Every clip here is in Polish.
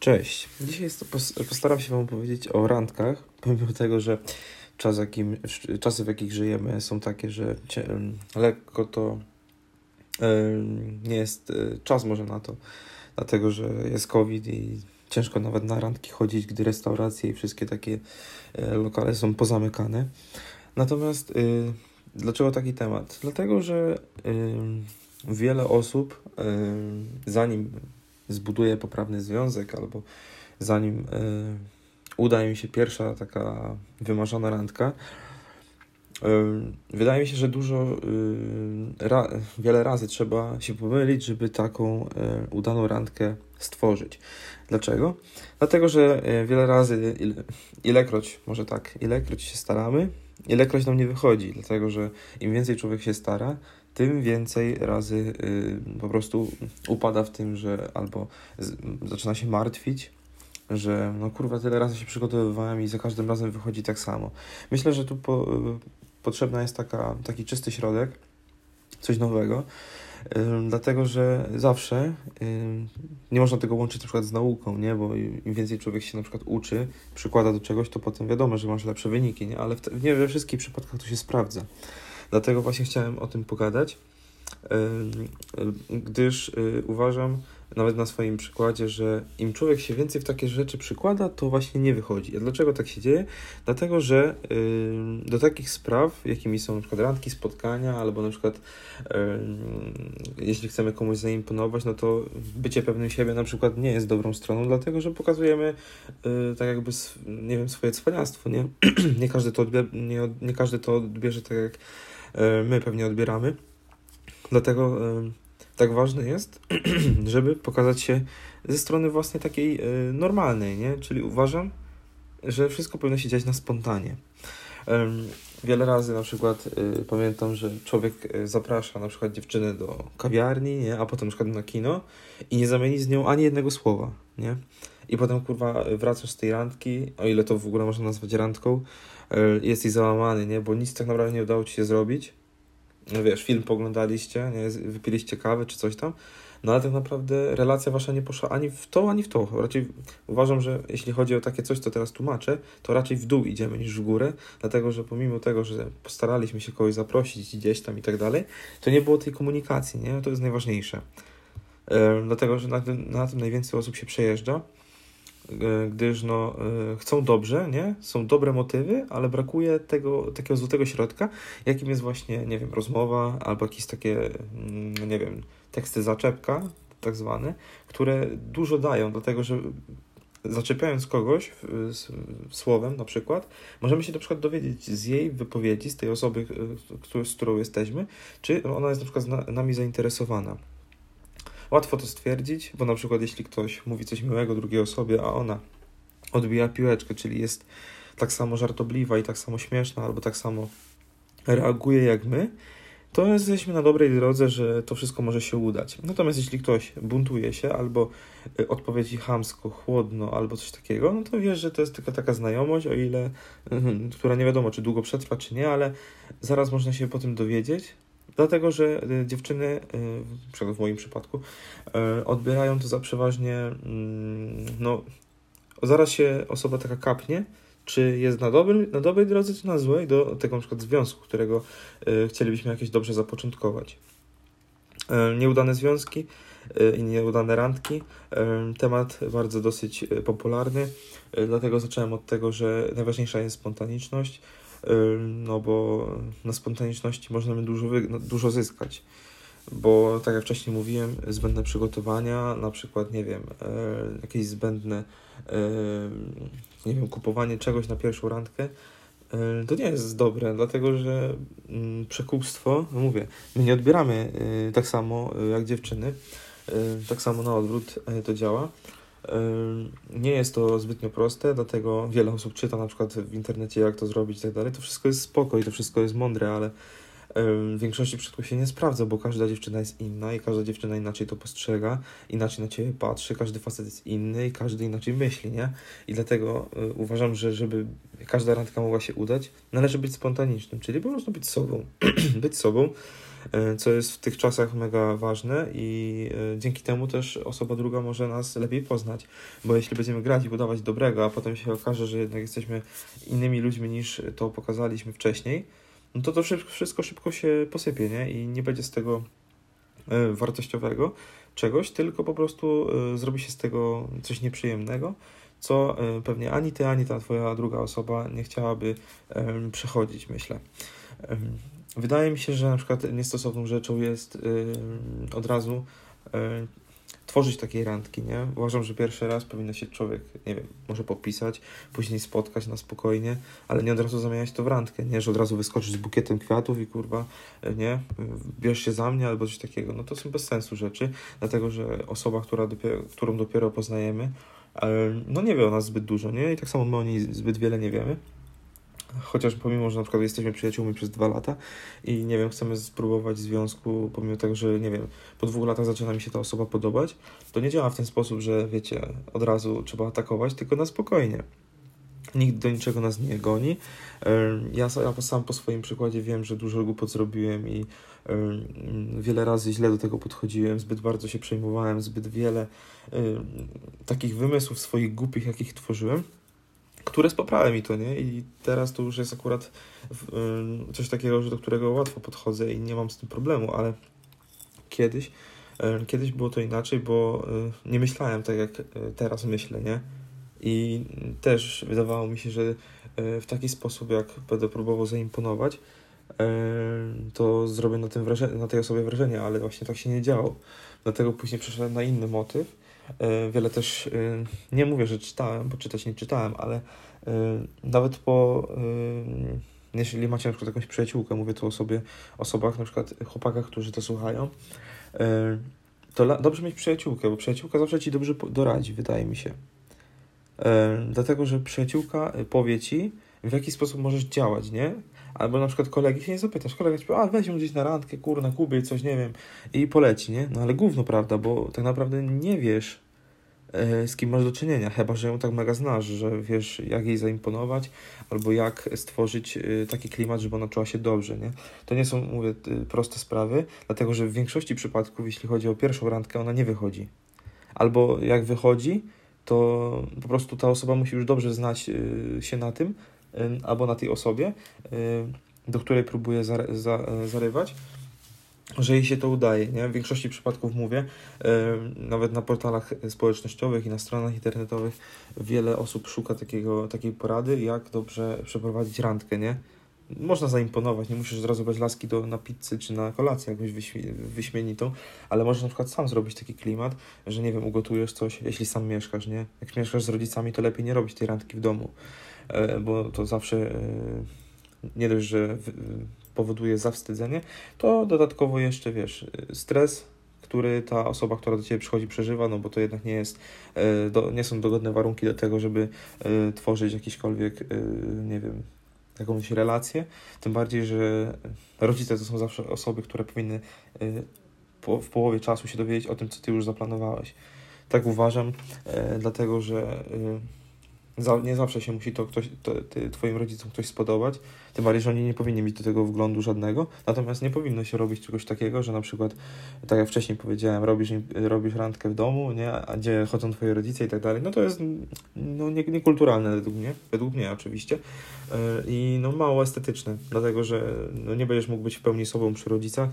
Cześć. Dzisiaj postaram się Wam powiedzieć o randkach, pomimo tego, że czas, jakim, czasy, w jakich żyjemy, są takie, że lekko to nie jest e, czas może na to, dlatego że jest COVID i ciężko nawet na randki chodzić, gdy restauracje i wszystkie takie e, lokale są pozamykane. Natomiast e, dlaczego taki temat? Dlatego, że wiele osób, zanim zbuduje poprawny związek, albo zanim y, uda im się pierwsza taka wymarzona randka, y, wydaje mi się, że dużo, y, ra, wiele razy trzeba się pomylić, żeby taką udaną randkę stworzyć. Dlaczego? Dlatego, że wiele razy, ile, ilekroć, może tak, ilekroć się staramy, ilekroć nam nie wychodzi, dlatego że im więcej człowiek się stara, tym więcej razy y, po prostu upada w tym, że albo zaczyna się martwić, że no kurwa, tyle razy się przygotowywałem i za każdym razem wychodzi tak samo. Myślę, że tu po, y, potrzebna jest taka, taki czysty środek, coś nowego, dlatego że zawsze nie można tego łączyć na przykład z nauką, nie? bo im więcej człowiek się na przykład uczy, przykłada do czegoś, to potem wiadomo, że masz lepsze wyniki, nie? ale w, nie we wszystkich przypadkach to się sprawdza. Dlatego właśnie chciałem o tym pogadać, gdyż y, uważam, nawet na swoim przykładzie, że im człowiek się więcej w takie rzeczy przykłada, to właśnie nie wychodzi. A dlaczego tak się dzieje? Dlatego, że do takich spraw, jakimi są na przykład randki, spotkania, albo na przykład jeśli chcemy komuś zaimponować, no to bycie pewnym siebie na przykład nie jest dobrą stroną, dlatego, że pokazujemy y, tak jakby, nie wiem, swoje cwaniactwo, nie? nie, każdy to odbie- nie, nie każdy to odbierze tak jak my pewnie odbieramy. Dlatego e, tak ważne jest, żeby pokazać się ze strony właśnie takiej e, normalnej, nie? Czyli uważam, że wszystko powinno się dziać na spontanie. Wiele razy na przykład pamiętam, że człowiek zaprasza na przykład dziewczynę do kawiarni, nie? a potem na przykład na kino i nie zamieni z nią ani jednego słowa, nie? I potem kurwa wracasz z tej randki, o ile to w ogóle można nazwać randką, E, jesteś załamany, nie? Bo nic tak naprawdę nie udało ci się zrobić. No wiesz, film poglądaliście, nie? Wypiliście kawę czy coś tam. No ale tak naprawdę relacja wasza nie poszła ani w to, ani w to. Raczej uważam, że jeśli chodzi o takie coś, co teraz tłumaczę, to raczej w dół idziemy niż w górę, dlatego że pomimo tego, że postaraliśmy się kogoś zaprosić gdzieś tam i tak dalej, to nie było tej komunikacji, nie? To jest najważniejsze. Yy, dlatego, że na tym, na tym najwięcej osób się przejeżdża. E, gdyż no, e, chcą dobrze, nie? Są dobre motywy, ale brakuje tego takiego złotego środka, jakim jest właśnie, nie wiem, rozmowa albo jakieś takie, mm, nie wiem, teksty zaczepka, tak zwane, które dużo dają, dlatego że zaczepiając kogoś słowem na przykład, możemy się na przykład dowiedzieć z jej wypowiedzi, z tej osoby, e, z którą jesteśmy, czy ona jest na przykład nami zainteresowana. Łatwo to stwierdzić, bo na przykład jeśli ktoś mówi coś miłego drugiej osobie, a ona odbija piłeczkę, czyli jest tak samo żartobliwa i tak samo śmieszna, albo tak samo reaguje jak my, to jesteśmy na dobrej drodze, że to wszystko może się udać. Natomiast jeśli ktoś buntuje się albo y, odpowiedzi chamsko, chłodno albo coś takiego, no to wiesz, że to jest tylko taka znajomość, o ile, która nie wiadomo, czy długo przetrwa, czy nie, ale zaraz można się po tym dowiedzieć, Dlatego, że y, dziewczyny, y, przykład w moim przypadku, y, odbierają to za przeważnie, mm, no, zaraz się osoba taka kapnie, czy jest na, dobry, na dobrej drodze, czy na złej, do tego na przykład związku, którego chcielibyśmy jakieś dobrze zapoczątkować. Nieudane związki i nieudane randki. Temat bardzo dosyć popularny, dlatego zacząłem od tego, że najważniejsza jest spontaniczność, no bo na spontaniczności możemy dużo, no, dużo zyskać. Bo tak jak wcześniej mówiłem, zbędne przygotowania, na przykład, nie wiem, e, jakieś zbędne, e, nie wiem, kupowanie czegoś na pierwszą randkę, to nie jest dobre, dlatego że mm, przekupstwo, no mówię, my nie odbieramy tak samo jak dziewczyny, tak samo na odwrót to działa. Nie jest to zbytnio proste, dlatego wiele osób czyta na przykład w internecie, jak to zrobić i tak dalej. To wszystko jest spoko i to wszystko jest mądre, ale w większości przypadków się nie sprawdza, bo każda dziewczyna jest inna i każda dziewczyna inaczej to postrzega, inaczej na ciebie patrzy, każdy facet jest inny i każdy inaczej myśli, nie? I dlatego y, uważam, że żeby każda randka mogła się udać, należy być spontanicznym, czyli po prostu być sobą. być sobą co jest w tych czasach mega ważne i dzięki temu też osoba druga może nas lepiej poznać, bo jeśli będziemy grać i udawać dobrego, a potem się okaże, że jednak jesteśmy innymi ludźmi niż to pokazaliśmy wcześniej, no to to wszystko szybko się posypie, nie? I nie będzie z tego wartościowego czegoś, tylko po prostu zrobi się z tego coś nieprzyjemnego, co e, pewnie ani ty, ani ta twoja druga osoba nie chciałaby przechodzić, myślę. Wydaje mi się, że na przykład niestosowną rzeczą jest od razu tworzyć takie randki, nie? Uważam, że pierwszy raz powinno się człowiek, nie wiem, może popisać, później spotkać na spokojnie, ale nie od razu zamieniać to w randkę, nie? Że od razu wyskoczyć z bukietem kwiatów i kurwa, e, nie? Bierz się za mnie albo coś takiego. No to są bez sensu rzeczy, dlatego, że osoba, która dopiero, którą dopiero poznajemy, no nie wie o nas zbyt dużo, nie? I tak samo my o niej zbyt wiele nie wiemy. Chociaż pomimo, że na przykład jesteśmy przyjaciółmi przez dwa lata i nie wiem, chcemy spróbować związku, pomimo tego, że nie wiem, po dwóch latach zaczyna mi się ta osoba podobać, to nie działa w ten sposób, że wiecie, od razu trzeba atakować, tylko na spokojnie. Nikt do niczego nas nie goni. Ja, sam po swoim przykładzie wiem, że dużo głupot zrobiłem i wiele razy źle do tego podchodziłem, zbyt bardzo się przejmowałem, zbyt wiele takich wymysłów swoich głupich, jakich tworzyłem, które spoprały mi to, nie? I teraz to już jest akurat coś takiego, że do którego łatwo podchodzę i nie mam z tym problemu, ale kiedyś, kiedyś było to inaczej, bo nie myślałem tak, jak teraz myślę, nie? I też wydawało mi się, że w taki sposób, jak będę próbował zaimponować, to zrobię na, tym wrażenie, na tej osobie wrażenie, ale właśnie tak się nie działo. Dlatego później przeszedłem na inny motyw. E, wiele też, e, nie mówię, że czytałem, bo czytać nie czytałem, ale e, nawet po, jeżeli macie na przykład jakąś przyjaciółkę, mówię tu o sobie, osobach, na przykład chłopakach, którzy to słuchają, to dobrze mieć przyjaciółkę, bo przyjaciółka zawsze ci dobrze doradzi, wydaje mi się. Dlatego, że przyjaciółka powie ci, w jaki sposób możesz działać, nie? Albo na przykład kolegi się nie zapytasz, kolega ci powie, a weź gdzieś na randkę, kur, na Kubie, coś, nie wiem, i poleci, nie? No ale gówno, prawda, bo tak naprawdę nie wiesz, e, z kim masz do czynienia, chyba, że ją tak mega znasz, że wiesz, jak jej zaimponować, albo jak stworzyć e, taki klimat, żeby ona czuła się dobrze, nie? To nie są, mówię, proste sprawy, dlatego, że w większości przypadków, jeśli chodzi o pierwszą randkę, ona nie wychodzi. Albo jak wychodzi, to po prostu ta osoba musi już dobrze znać e, się na tym, albo na tej osobie, do której próbuje zarywać, że jej się to udaje. Nie? W większości przypadków mówię, nawet na portalach społecznościowych i na stronach internetowych wiele osób szuka takiego, takiej porady, jak dobrze przeprowadzić randkę, nie? Można zaimponować, nie musisz od razu brać laski do, na pizzy czy na kolację jakąś wyśmienitą, ale możesz na przykład sam zrobić taki klimat, że nie wiem, ugotujesz coś, jeśli sam mieszkasz, nie? Jak mieszkasz z rodzicami, to lepiej nie robić tej randki w domu. E, bo to zawsze e, nie dość, że powoduje zawstydzenie, to dodatkowo jeszcze, wiesz, stres, który ta osoba, która do Ciebie przychodzi, przeżywa, no bo to jednak nie jest, e, nie są dogodne warunki do tego, żeby tworzyć jakiekolwiek, nie wiem, jakąś relację, tym bardziej, że rodzice to są zawsze osoby, które powinny w połowie czasu się dowiedzieć o tym, co Ty już zaplanowałeś. Tak uważam, dlatego że nie zawsze się musi to ktoś, to, ty, twoim rodzicom ktoś spodobać, tym bardziej, że oni nie powinni mieć do tego wglądu żadnego, natomiast nie powinno się robić czegoś takiego, że na przykład, tak jak wcześniej powiedziałem, robisz, robisz randkę w domu, nie, a gdzie chodzą twoi rodzice i tak dalej, no to jest no, nie, niekulturalne według mnie, według mnie oczywiście e, i no mało estetyczne, dlatego, że no, nie będziesz mógł być w pełni sobą przy rodzicach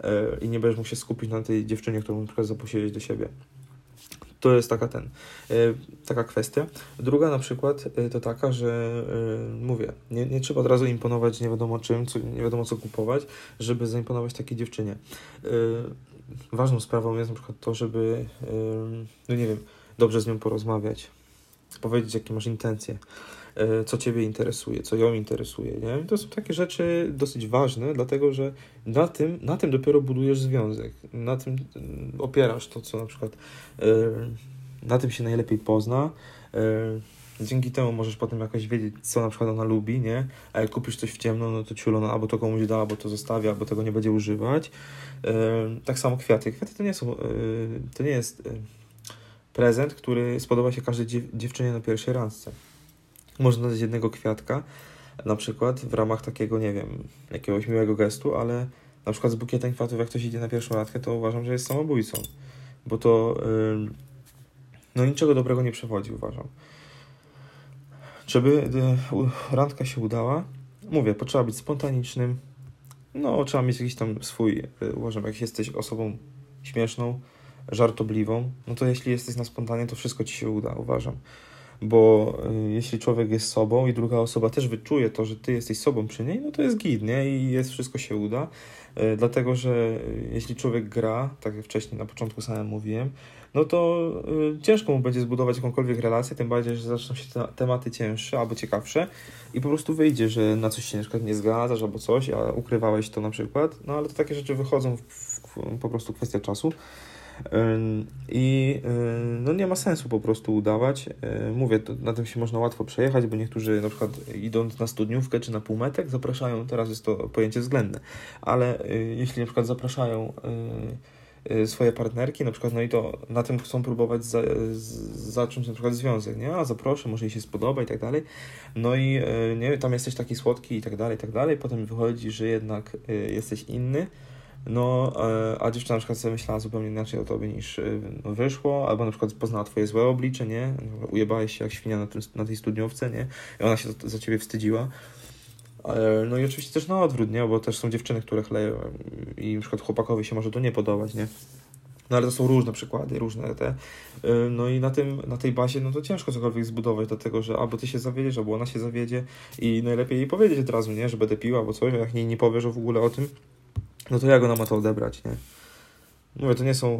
e, i nie będziesz mógł się skupić na tej dziewczynie, którą na przykład do siebie. To jest taka ten, e, taka kwestia. Druga na przykład e, to taka, że e, mówię, nie, nie trzeba od razu imponować nie wiadomo czym, co, nie wiadomo co kupować, żeby zaimponować takiej dziewczynie. Ważną sprawą jest na przykład to, żeby, no nie wiem, dobrze z nią porozmawiać, powiedzieć jakie masz intencje. E, co Ciebie interesuje, co ją interesuje. Nie? To są takie rzeczy dosyć ważne, dlatego że na tym, na tym dopiero budujesz związek. Na tym mm, opierasz to, co na przykład e, na tym się najlepiej pozna. E, dzięki temu możesz potem jakoś wiedzieć, co na przykład ona lubi, nie? A jak kupisz coś w ciemno, no to ciulo, no, albo to komuś da, albo to zostawia, albo tego nie będzie używać. Tak samo kwiaty. Kwiaty to nie są, to nie jest prezent, który spodoba się każdej dziewczynie na pierwszej randce. Można dać jednego kwiatka, na przykład w ramach takiego, nie wiem, jakiegoś miłego gestu, ale na przykład z bukietem kwiatów, jak ktoś idzie na pierwszą randkę, to uważam, że jest samobójcą, bo to no niczego dobrego nie przewodzi, uważam. Żeby yy, randka się udała, mówię, potrzeba być spontanicznym, no trzeba mieć jakiś tam swój, yy, uważam, jak jesteś osobą śmieszną, żartobliwą, no to jeśli jesteś na spontanie, to wszystko ci się uda, uważam bo y, jeśli człowiek jest sobą i druga osoba też wyczuje to, że ty jesteś sobą przy niej, no to jest git, nie? I jest, wszystko się uda, y, dlatego, że jeśli człowiek gra, tak jak wcześniej na początku samym mówiłem, no to y, ciężko mu będzie zbudować jakąkolwiek relację, tym bardziej, że zaczną się te tematy cięższe albo ciekawsze i po prostu wyjdzie, że na coś się na przykład nie zgadzasz albo coś, a ukrywałeś to na przykład, no ale to takie rzeczy wychodzą w, w, po prostu kwestia czasu. I no nie ma sensu po prostu udawać. Mówię, na tym się można łatwo przejechać, bo niektórzy na przykład idąc na studniówkę czy na półmetek zapraszają, teraz jest to pojęcie względne, ale y, jeśli na przykład zapraszają y, y, swoje partnerki, na przykład, no i to na tym chcą próbować za, zacząć na przykład związek, nie? A zaproszę, może jej się spodoba i tak dalej. No i nie, tam jesteś taki słodki i tak dalej, i tak dalej. Potem wychodzi, że jednak jesteś inny no, e, a dziewczyna na przykład sobie myślała zupełnie inaczej o tobie niż e, no, wyszło, albo na przykład poznała twoje złe oblicze, nie? Ujebałeś się jak świnia na, tym, na tej studniówce, nie? I ona się za, ciebie wstydziła. No i oczywiście też na odwrót, nie? Bo też są dziewczyny, które chleją i na przykład chłopakowi się może to nie podobać, nie? No ale to są różne przykłady, różne te. E, no i na, tym, na tej bazie, no to ciężko cokolwiek zbudować, dlatego że albo ty się zawiedziesz, albo ona się zawiedzie i najlepiej jej powiedzieć od razu, nie? Że będę piła albo coś, jak nie, nie powiesz w ogóle o tym, no to jak ona ma to odebrać, nie? Mówię, to nie są...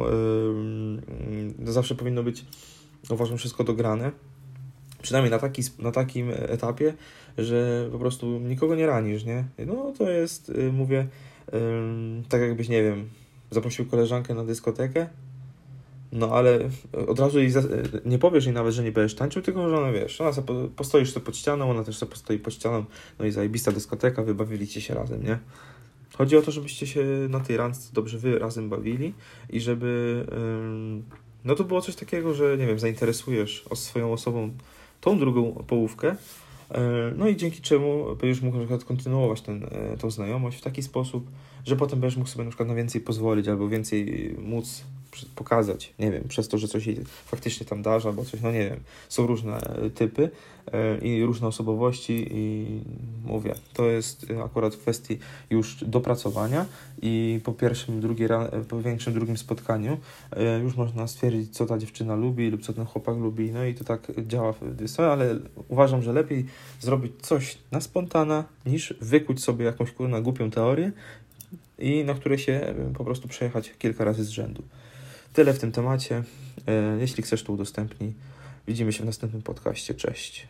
Yy, zawsze powinno być, uważam, wszystko dograne. Przynajmniej na, taki, na takim etapie, że po prostu nikogo nie ranisz, nie? No to jest, yy, mówię, yy, tak jakbyś, nie wiem, zaprosił koleżankę na dyskotekę, no ale od razu jej nie powiesz jej nawet, że nie będziesz tańczył, tylko że ona wiesz, ona sobie postoisz sobie pod ścianą, ona też sobie postoi pod ścianą, no i zajebista dyskoteka, wybawiliście się razem, nie? Chodzi o to, żebyście się na tej randce dobrze wy razem bawili i żeby no to było coś takiego, że nie wiem, zainteresujesz swoją osobą tą drugą połówkę, e, no i dzięki czemu będziesz mógł na przykład kontynuować ten, e, tą znajomość w taki sposób, że potem będziesz mógł sobie na przykład na więcej pozwolić albo więcej móc pokazać, nie wiem, przez to, że coś faktycznie tam darzy albo coś, no nie wiem, są różne e, typy e, i różne osobowości i mówię, to jest akurat w kwestii już dopracowania i po pierwszym, drugi, po większym, drugim spotkaniu e, już można stwierdzić, co ta dziewczyna lubi lub co ten chłopak lubi, no i to tak działa w ale uważam, że lepiej zrobić coś na spontana, niż wykuć sobie jakąś kurna głupią teorię i na które się po prostu przejechać kilka razy z rzędu. Tyle w tym temacie. E, jeśli chcesz, to udostępnij. Widzimy się w następnym podcaście. Cześć.